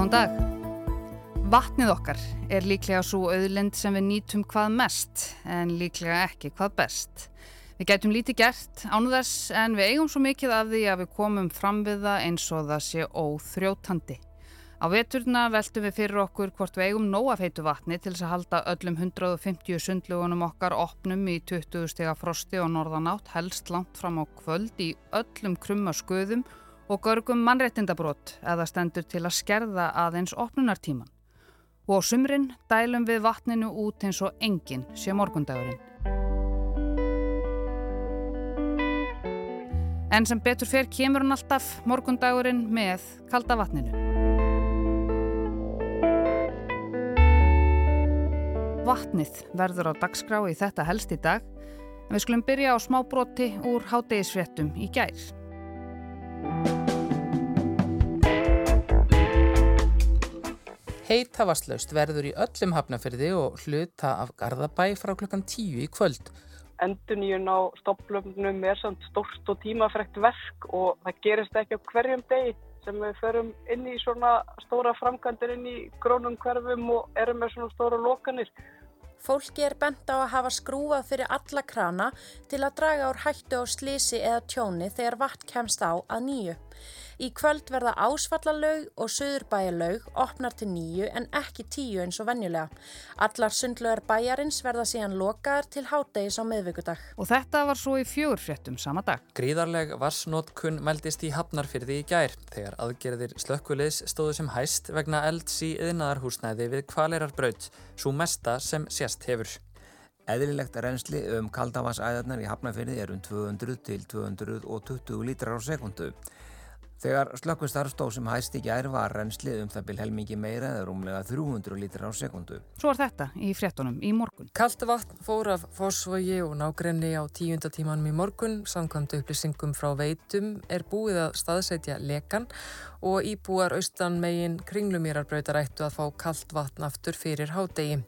Góðan dag. Vatnið okkar er líklega svo auðlind sem við nýtum hvað mest en líklega ekki hvað best. Við gætum lítið gert ánu þess en við eigum svo mikið af því að við komum fram við það eins og það sé óþrjótandi. Á veturna veltum við fyrir okkur hvort við eigum nóg af heitu vatni til þess að halda öllum 150 sundlugunum okkar opnum í 20 stega frosti og norðanátt helst langt fram á kvöld í öllum krumma sköðum og görgum mannrettindabrót eða stendur til að skerða aðeins opnunartíman. Og á sumrin dælum við vatninu út eins og enginn sé morgundagurinn. En sem betur fer kemur hann alltaf morgundagurinn með kalda vatninu. Vatnið verður á dagskrá í þetta helst í dag en við skulum byrja á smá broti úr hátegisfréttum í gær. Heitavaslaust verður í öllum hafnafyrði og hluta af Garðabæ frá klukkan tíu í kvöld. Enduníun á stopplöfnum er samt stort og tímafrekt verk og það gerist ekki á hverjum degi sem við förum inn í svona stóra framkantir inn í grónum hverfum og erum með svona stóra lokanir. Fólki er bent á að hafa skrúað fyrir alla krana til að draga úr hættu á slísi eða tjóni þegar vatn kemst á að nýju. Í kvöld verða ásfallalög og söðurbæjalög opnar til nýju en ekki tíu eins og venjulega. Allar sundlögar bæjarins verða síðan lokaðar til hádegis á meðvíkudag. Og þetta var svo í fjórfréttum sama dag. Gríðarleg vassnótkun meldist í Hafnarfyrði í gær þegar aðgerðir slökkulegs stóðu sem hæst vegna elds í yðnaðarhúsnæði við kvalirarbraut, svo mesta sem sérst hefur. Eðlilegt reynsli um kaldavansæðarnar í Hafnarfyrði er um 200 til 220 lítrar á sekundu. Þegar slökkustarf stóð sem hæst í gær var renslið um það byrj helmingi meira eða rúmlega 300 lítra á sekundu. Svo er þetta í fréttunum í morgun. Kallt vatn fór af fósvogi og nágrenni á tíundatímanum í morgun. Samkvæmt upplýsingum frá veitum er búið að staðsetja lekan og íbúar austan megin kringlumýrarbröytar ættu að fá kallt vatn aftur fyrir hádegi.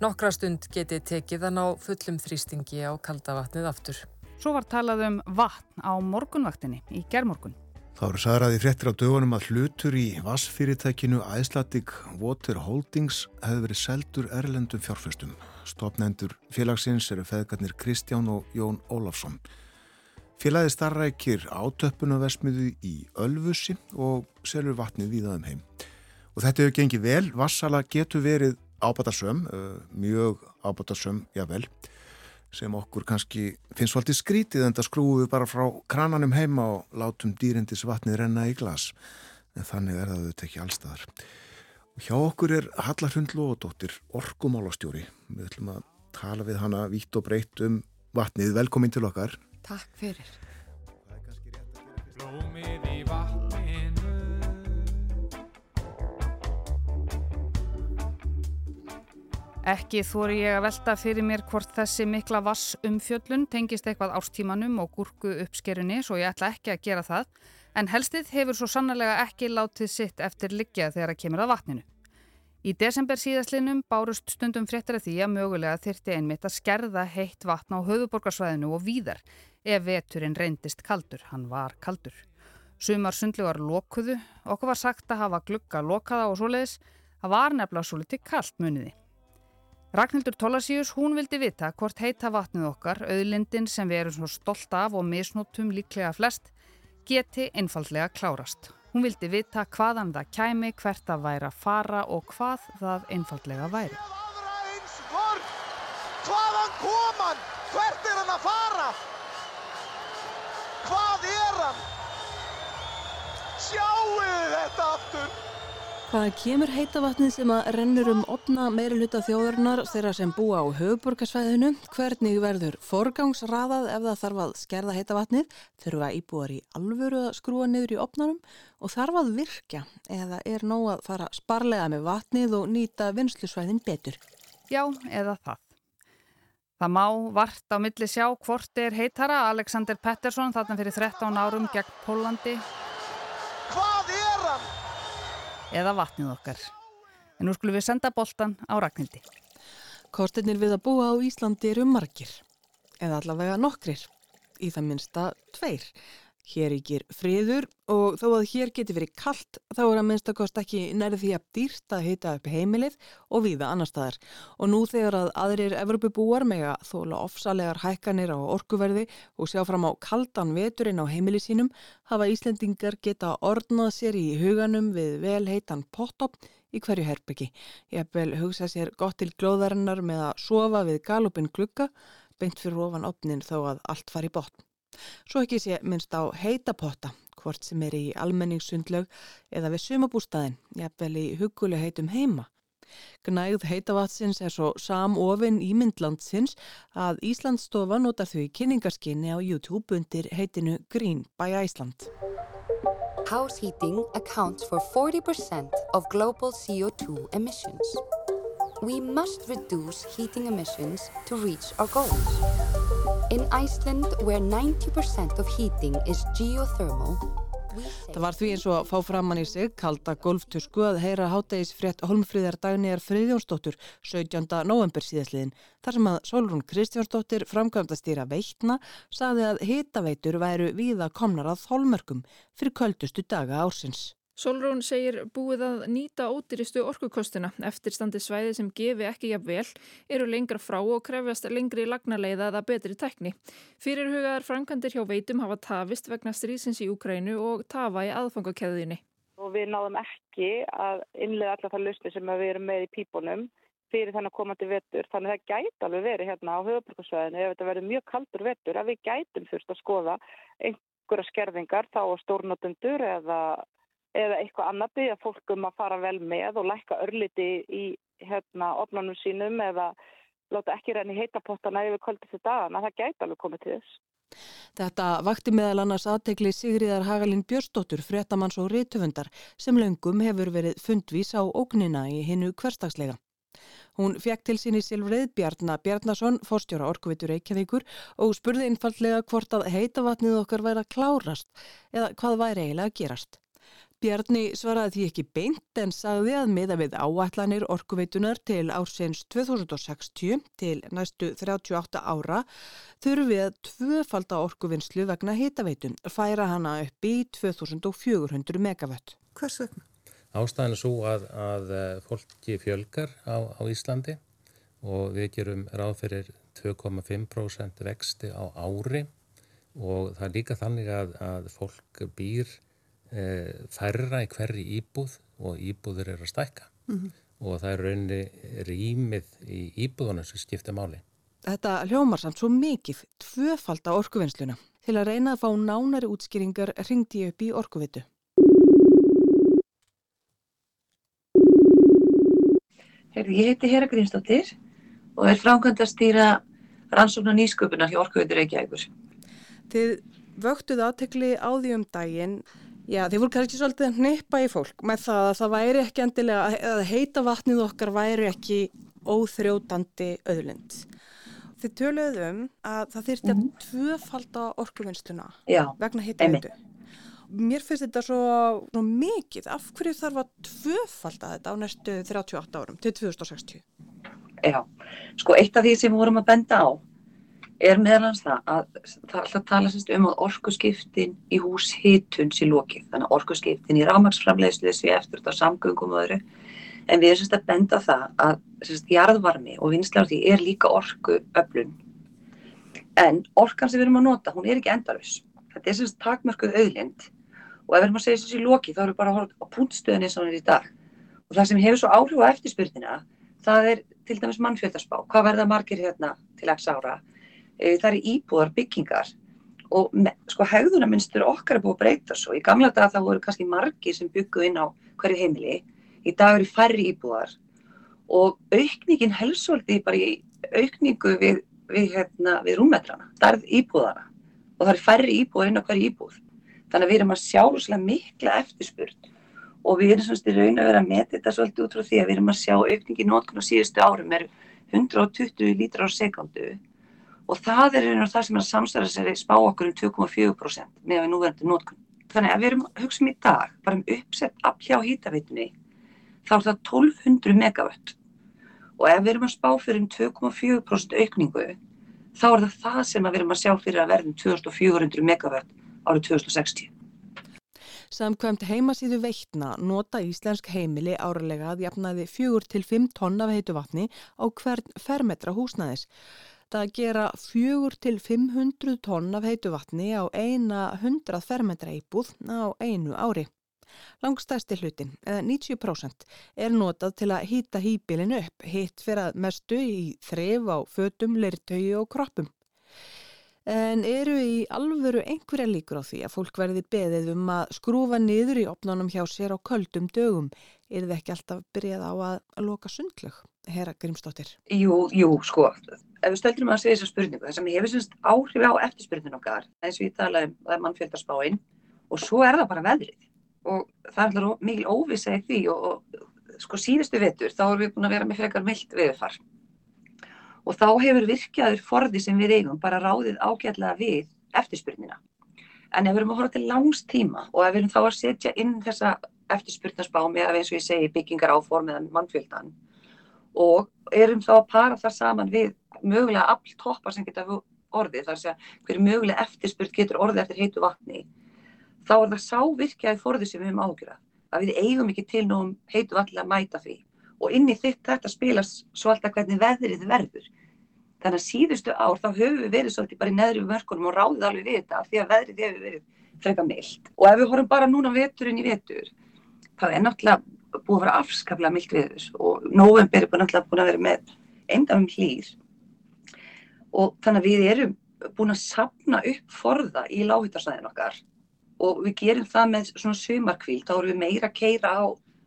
Nokkra stund geti tekið að ná fullum þrýstingi á kalda vatnið aftur. Svo var talað um vatn á morgunvaktinni í gerðmorgun. Það voru saðraði fréttir á dögunum að hlutur í vassfyrirtækinu Icelandic Water Holdings hefði verið seldur erlendum fjárfæstum. Stopnendur félagsins eru feðgarnir Kristján og Jón Ólafsson. Félagið starrækir átöppunavesmiðu í Ölfusi og selur vatnið viðaðum heim. Og þetta hefur gengið vel. Vassala getur verið ábætarsöm, mjög ábætarsöm, jável sem okkur kannski finnst svolítið skrítið en það skrúum við bara frá krananum heima og látum dýrindis vatnið renna í glas. En þannig er það auðvitað ekki allstaðar og hjá okkur er Hallarhund Lóðdóttir orkumálastjóri. Við ætlum að tala við hana vítt og breytt um vatnið, velkomin til okkar. Takk fyrir Ekki þóri ég að velta fyrir mér hvort þessi mikla vassumfjöllun tengist eitthvað ástímanum og gúrku uppskerunni svo ég ætla ekki að gera það en helstið hefur svo sannlega ekki látið sitt eftir liggja þegar að kemur að vatninu. Í desember síðastlinum bárust stundum fréttar af því að mögulega þyrti einmitt að skerða heitt vatn á höfuborgarsvæðinu og víðar ef veturinn reyndist kaldur, hann var kaldur. Sumar sundlugar lokuðu, okkur var sagt að hafa glugga lokaða og svoleiðis, það var nefnilega svo litið kalt muniði. Ragnhildur Tólasíus, hún vildi vita hvort heita vatnið okkar, auðlindin sem við erum svo stolt af og misnótum líklega flest, geti einfallega klárast. Hún vildi vita hvaðan það kæmi, hvert það væri að fara og hvað það einfallega væri. Hvaðan kom hann? Hvert er hann að fara? Hvað er hann? Sjáu þetta aftur! Hvaða kemur heita vatnið sem að rennur um opna meiri hluta þjóðarinnar þeirra sem búa á höfuborgarsvæðinu? Hvernig verður forgangsraðað ef það þarf að skerða heita vatnið? Þurfa íbúar í alvöru að skrúa niður í opnarum? Og þarf að virkja eða er nóg að fara sparlega með vatnið og nýta vinslusvæðin betur? Já, eða það. Það má vart á milli sjá hvort er heitara Alexander Pettersson þarna fyrir 13 árum gegn Pólandi. Eða vatnið okkar. En nú skulum við senda boltan á Ragnhildi. Kostinir við að búa á Íslandi eru margir, eða allavega nokkrir, í það minsta tveir. Hér ykkur friður og þó að hér geti verið kallt þá er að minnstakost ekki nærði því að dýrt að hita upp heimilið og viða annar staðar. Og nú þegar að aðrir Evropubúar með að þóla ofsalegar hækkanir á orkuverði og sjá fram á kaldan veturinn á heimilið sínum hafa Íslendingar geta ornað sér í huganum við vel heitan pottopp í hverju herbyggi. Ég vil hugsa sér gott til glóðarinnar með að sofa við galopin glugga beint fyrir ofan opnin þó að allt fari botn. Svo ekki sé minnst á heitapotta, hvort sem er í almenningssundlaug eða við sumabústaðin, jafnvel í huguleg heitum heima. Gnægð heitavatsins er svo samofinn í myndlandsins að Íslandsstofa notar þau í kynningarskinni á YouTube undir heitinu Green by Iceland. House heating accounts for 40% of global CO2 emissions. We must reduce heating emissions to reach our goals. In Iceland, where 90% of heating is geothermal, Það var því eins og að fá framann í sig kalda golftusku að heyra háttegis frétt Holmfríðar Dagnýjar Friðjónsdóttur 17. november síðasliðin þar sem að Solrún Kristjónsdóttir framkvæmda stýra veitna saði að hitaveitur væru víða komnar að þólmörkum fyrir köldustu daga ársins. Solrún segir búið að nýta ódýristu orkukostuna eftir standi svæði sem gefi ekki jafn vel, eru lengra frá og krefjast lengri lagnarleiða eða betri tekni. Fyrirhugaðar frangandir hjá veitum hafa tafist vegna strísins í Ukrænu og tafa í aðfangakeðinni. Og við náðum ekki að innlega allar það lausni sem við erum með í pípunum fyrir þannig að koma til vettur. Þannig að það gæti alveg verið hérna á höfuborgarsvæðinu ef þetta verður mjög kaldur vettur að við gætum fyrst að skoða einhverja skerðingar þá á stórnotundur eða eða eitthvað annað byggja fólk um að fara vel með og lækka örliti í hérna opnarnum sínum eða láta ekki reyni heitapottana yfir kvöldi til dagana. Það gæti alveg komið til þess. Þetta vakti meðal annars aðtegli Sigriðar Hagalín Björstóttur, fréttamanns og réttöfundar sem löngum hefur verið fundvís á ógnina í hinnu hverstagslega. Hún fekk til síni Silfrið Bjarnar Bjarnason, fórstjóra Orkuvitur Reykjavíkur og spurði einfallega hvort að heitavatnið okkar væri að klárast eða hvað væri eiginlega að gerast. Bjarni svaraði því ekki beint en sagði að miða við áallanir orkuveitunar til ársins 2060 til næstu 38 ára þurfum við að tvöfalda orkuvinnslu vegna hitaveitun, færa hana upp í 2400 megawatt. Hvers vegna? Ástæðan er svo að, að fólki fjölgar á, á Íslandi og við gerum ráð fyrir 2,5% vexti á ári og það er líka þannig að, að fólk býr Eh, færra í hverri íbúð og íbúður er að stækka mm -hmm. og það er rauninni rýmið í íbúðunum sem skiptir máli. Þetta hljómar samt svo mikið tvöfald á orkuvinnsluna. Til að reyna að fá nánari útskýringar ringdi ég upp í orkuvitu. Ég heiti Hera Grímsdóttir og er framkvæmd að stýra rannsóknar nýsköpunar hjá orkuvitur Reykjavíkur. Þið vöktuð aðtekli á því um daginn Já, þið voru kannski svolítið að hnippa í fólk með það að það væri ekki endilega, að heita vatnið okkar væri ekki óþrjótandi öðlund. Þið töluðu um að það þyrti að -hmm. tvöfalda orkuvinnsluna vegna heita veitu. Mér finnst þetta svo, svo mikið, af hverju þarf að tvöfalda þetta á næstu 38 árum til 2060? Já, sko eitt af því sem við vorum að benda á er meðalans það að það er alltaf tala um að orkuskiptin í hús hitun sér lókið, þannig að orkuskiptin í rámaksframlegslu sé eftir þetta samgöngum og öðru, en við erum semst að benda það að semst jarðvarmi og vinslar því er líka orkuöflun. En orkan sem við erum að nota, hún er ekki endalus þetta er semst takmörkuð auðlind. Og ef við erum að segja þessi lókið þá erum við bara að horfa á púntstöðinni og hann er í dag. Og það sem hefur svo áhrif á eftirspyrnina það er til dæmis mannfjöldarspá, hvað verða margir hérna til x ára það eru íbúðar byggingar. Og sko hegðunarmynstur okkar er búið að breyta svo. Í gamla daga það voru kannski margir sem bygguð inn á hverju heimili, í dag eru færri íbúðar. Og aukningin helsvöldi bara í aukningu við, við, hérna, við rúmmetrana, darð íbúðana og það eru færri íbúðar inn á hverju íbúð. Þannig að við erum að sjá svolítið mikla eftirspurt og við erum svona raun að vera að metja þetta svolítið út frá því að við erum að sjá aukningin nótkun á síðustu árum er 120 lítrar á sekundu og það er einhvern veginn það sem er að samstæða sér í spá okkur um 2,4% með að við núverandi nótkunn. Þannig að við erum hugsaðum í dag bara um uppsett afhjá hýtavitinni þá er það 1200 megawatt og ef við erum að spá fyrir um 2,4% aukningu þá er það það sem við erum að sjá fyrir að verðum 2400 megawatt árið 2060. Samkvæmt heimasíðu veitna nota íslensk heimili árlega að jafnaði 4-5 tonn af heitu vatni á hvern fermetra húsnæðis. Það gera 4-500 tonn af heitu vatni á eina 100 fermetra íbúð á einu ári. Langstæsti hlutin, eða 90%, er notað til að hýta hýpilin upp, hitt fyrir að mestu í þref á fötum, leirtögi og kroppum. En eru í alvöru einhverja líkur á því að fólk verði beðið um að skrúfa niður í opnánum hjá sér á köldum dögum? Er þið ekki alltaf byrjað á að loka sundlög, herra Grímsdóttir? Jú, jú, sko. Ef við stöldrum að segja þessa spurningu, þess að mér hefur semst áhrif á eftirspurningum okkar, eins og ég talaði um það er mannfjöldarspáinn og svo er það bara veðrið. Og það er mikil óvisa í því og, og sko síðustu vetur, þá erum við búin að vera með frekar myllt viðfar og þá hefur virkjaður forði sem við eigum bara ráðið ágætlega við eftirspurnina. En ef við erum að horfa til langs tíma og ef við erum þá að setja inn þessa eftirspurnarsbá með eins og ég segi byggingar áform eða mannfjöldan og erum þá að para það saman við mögulega all toppar sem geta orðið, þar sé að hverju mögulega eftirspurn getur orðið eftir heitu vatni, þá er það sá virkjaði forði sem við höfum ágjörað, að við eigum ekki til nógum heitu vatni að mæta því og inn í þetta spilast svo alltaf hvernig veðrið verður. Þannig að síðustu ár þá höfum við verið svolítið bara í neðri mörkunum og ráðið alveg við þetta því að veðrið hefur verið freka myllt. Og ef við horfum bara núna veturinn í vetur, þá er náttúrulega búið að vera afskaplega myllt viður og november er búið að vera með endafum hlýr. Og þannig að við erum búin að sapna upp forða í láhutarsæðin okkar og við gerum það með svona sumarkvíl, þá erum við meira að keira á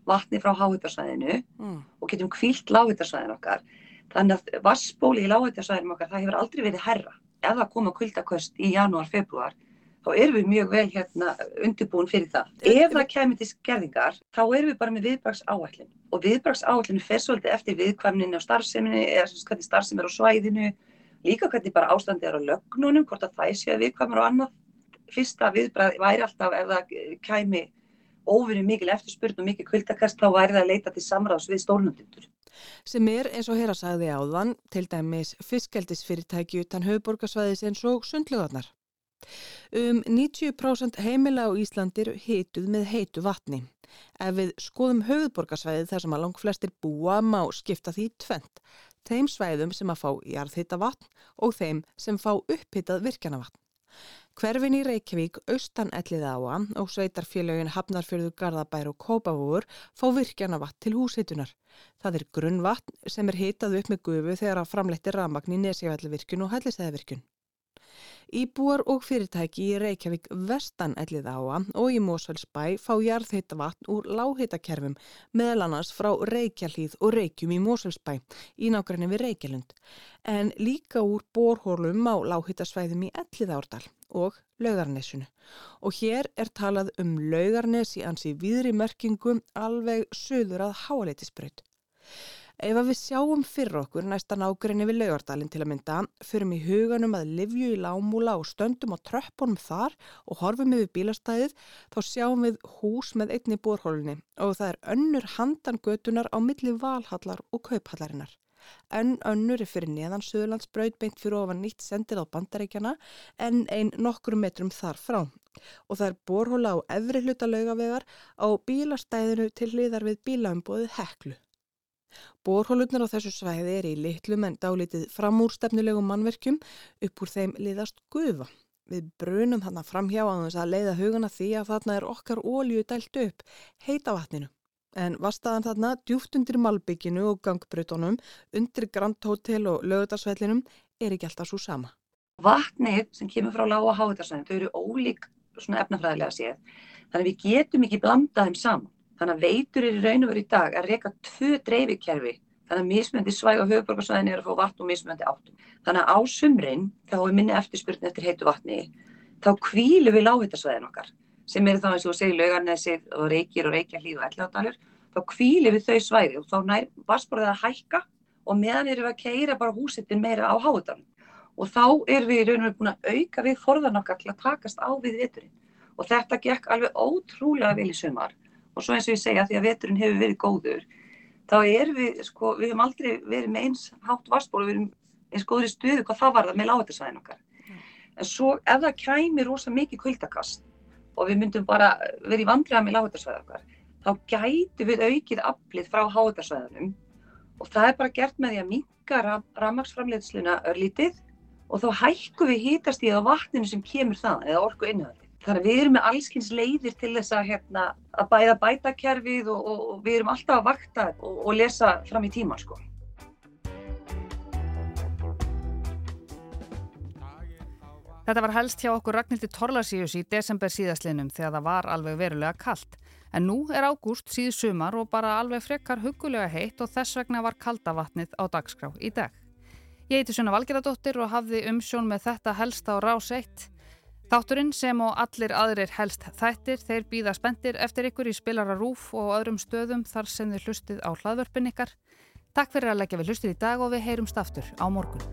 vatni frá háhutarsvæðinu mm. og getum kvílt láhutarsvæðin okkar. Þannig að vassbóli í láhutarsvæðinum okkar, það hefur aldrei verið herra. Ef það koma kvöldaköst í janúar, februar, þá erum við mjög vel hérna undirbúin fyrir það. Ef það kemur til skerðingar, þá erum við bara með viðbrags áallin. Og viðbrags áallinu fer svolítið eftir viðkvæmninni á starfseminni, eða hvernig starfsemi er á svæðinu, líka hvernig bara ástandi er á lögnunum, hvort að það sé viðkvæmur og annað. Fyrsta viðbrað væri alltaf ef það kæmi óvinni mikil eftirspurn og mikil kvildakast þá væri það að leita til samráðs við stórnundundur. Sem er eins og hér að sagði áðan til dæmis fiskjeldisfyrirtæki utan höfuborgarsvæðis eins og sundlugarnar. Um 90% heimila á Íslandir hituð með heitu vatni. Ef við skoðum höfuborgarsvæði þar sem að lang flestir búa má skipta því tvent. Þeim svæðum sem að fá jarðhita vatn og þeim sem fá upphitað virkjana vatn. Hverfin í Reykjavík, austan ellið áa og sveitarfélagin Hafnarfjörður Garðabær og Kópavúur fá virkjana vatn til húshitunar. Það er grunnvatn sem er hitað upp með gufu þegar að framletti ramagn í Nesjafællavirkjun og Hellisæðavirkjun. Íbúar og fyrirtæki í Reykjavík vestan ellið áa og í Mósfellsbæ fá jarðheita vatn úr láheitakerfum meðal annars frá Reykjalíð og Reykjum í Mósfellsbæ í nákvæmni við Reykjalund en líka úr borhólum á láheitasvæðum í ellið árdal og laugarnesunu og hér er talað um laugarnes í ansi viðri merkingum alveg söður að háaleitisbröð. Ef við sjáum fyrir okkur næstan ágrinni við laugardalinn til að mynda, förum í huganum að livju í lámúla og stöndum á tröppunum þar og horfum yfir bílastæðið, þá sjáum við hús með einni bórhólunni og það er önnur handan götunar á milli valhallar og kauphallarinnar. Önn önnur er fyrir neðan Suðurlandsbraut beint fyrir ofan nýtt sendir á bandaríkjana en einn nokkur metrum þar frá. Og það er bórhóla á efri hluta laugavegar á bílastæðinu til hliðar við bílaumbóðið heklu. Bórhólurnar á þessu svæði er í litlum en dálítið framúrstefnulegum mannverkjum upp úr þeim liðast gufa. Við brunum þarna framhjá að þess að leiða hugana því að þarna er okkar ólju dælt upp, heita vatninu. En vastaðan þarna djúft undir Malbygginu og gangbrutunum, undir Grand Hotel og lögutarsvellinum er ekki alltaf svo sama. Vatnið sem kemur frá lága háitarsvæðin, þau eru ólík efnafræðilega séð. Þannig við getum ekki blandað þeim saman. Þannig að veitur er í raun og veru í dag að reyka tvö dreifikerfi. Þannig að mismöndi svæg og höfuborgarsvæðin er að fá vatn og mismöndi áttum. Þannig að á sumrin, þá er minni eftirspurnin eftir heitu vatni, þá kvílu við láhættasvæðin okkar, sem eru þá eins og segir laugarnesið og reykjir og reykja hlýð og elladalur, þá kvílu við þau svæði og þá nær varsborðið að hækka og meðan erum við að keira bara húsittin meira á háutanum. Og þá erum við í raun og veru búin að auka við forðan okkar til að takast á við veturinn. Og þetta gekk alveg ótrúlega vel í sumar og svo eins og ég segja því að veturinn hefur verið góður þá er við, sko, við hefum aldrei verið með eins hátt vassból og við erum eins góður í stuðu hvað það var það með lágættisvæðin okkar mm. En svo ef það kæmi rosa mikið kuldakast og við myndum bara verið í vandræða með lágutarsvæða okkar, þá gætu við aukið aflið frá háutarsvæðanum og það er bara gert með því að minka ramagsframleiðsluna örlítið og þá hækku við hýtast í það vatninu sem kemur það eða orku innhaldið. Þannig að við erum með allskynns leiðir til þess að, hérna, að bæða bæta kerfið og, og, og við erum alltaf að vakta og, og lesa fram í tíma sko. Þetta var helst hjá okkur Ragnhildi Torlasíus í desember síðastlinum þegar það var alveg verulega kallt. En nú er ágúst síðu sumar og bara alveg frekar hugulega heitt og þess vegna var kaldavatnið á dagskrá í dag. Ég heiti Sunna Valgeradóttir og hafði umsjón með þetta helst á rás 1. Þátturinn sem og allir aðrir helst þættir þeir býða spendir eftir ykkur í spilara rúf og öðrum stöðum þar sem þið hlustið á hlaðvörpin ykkar. Takk fyrir að leggja við hlustið í dag og við heyrumst aftur á morgun.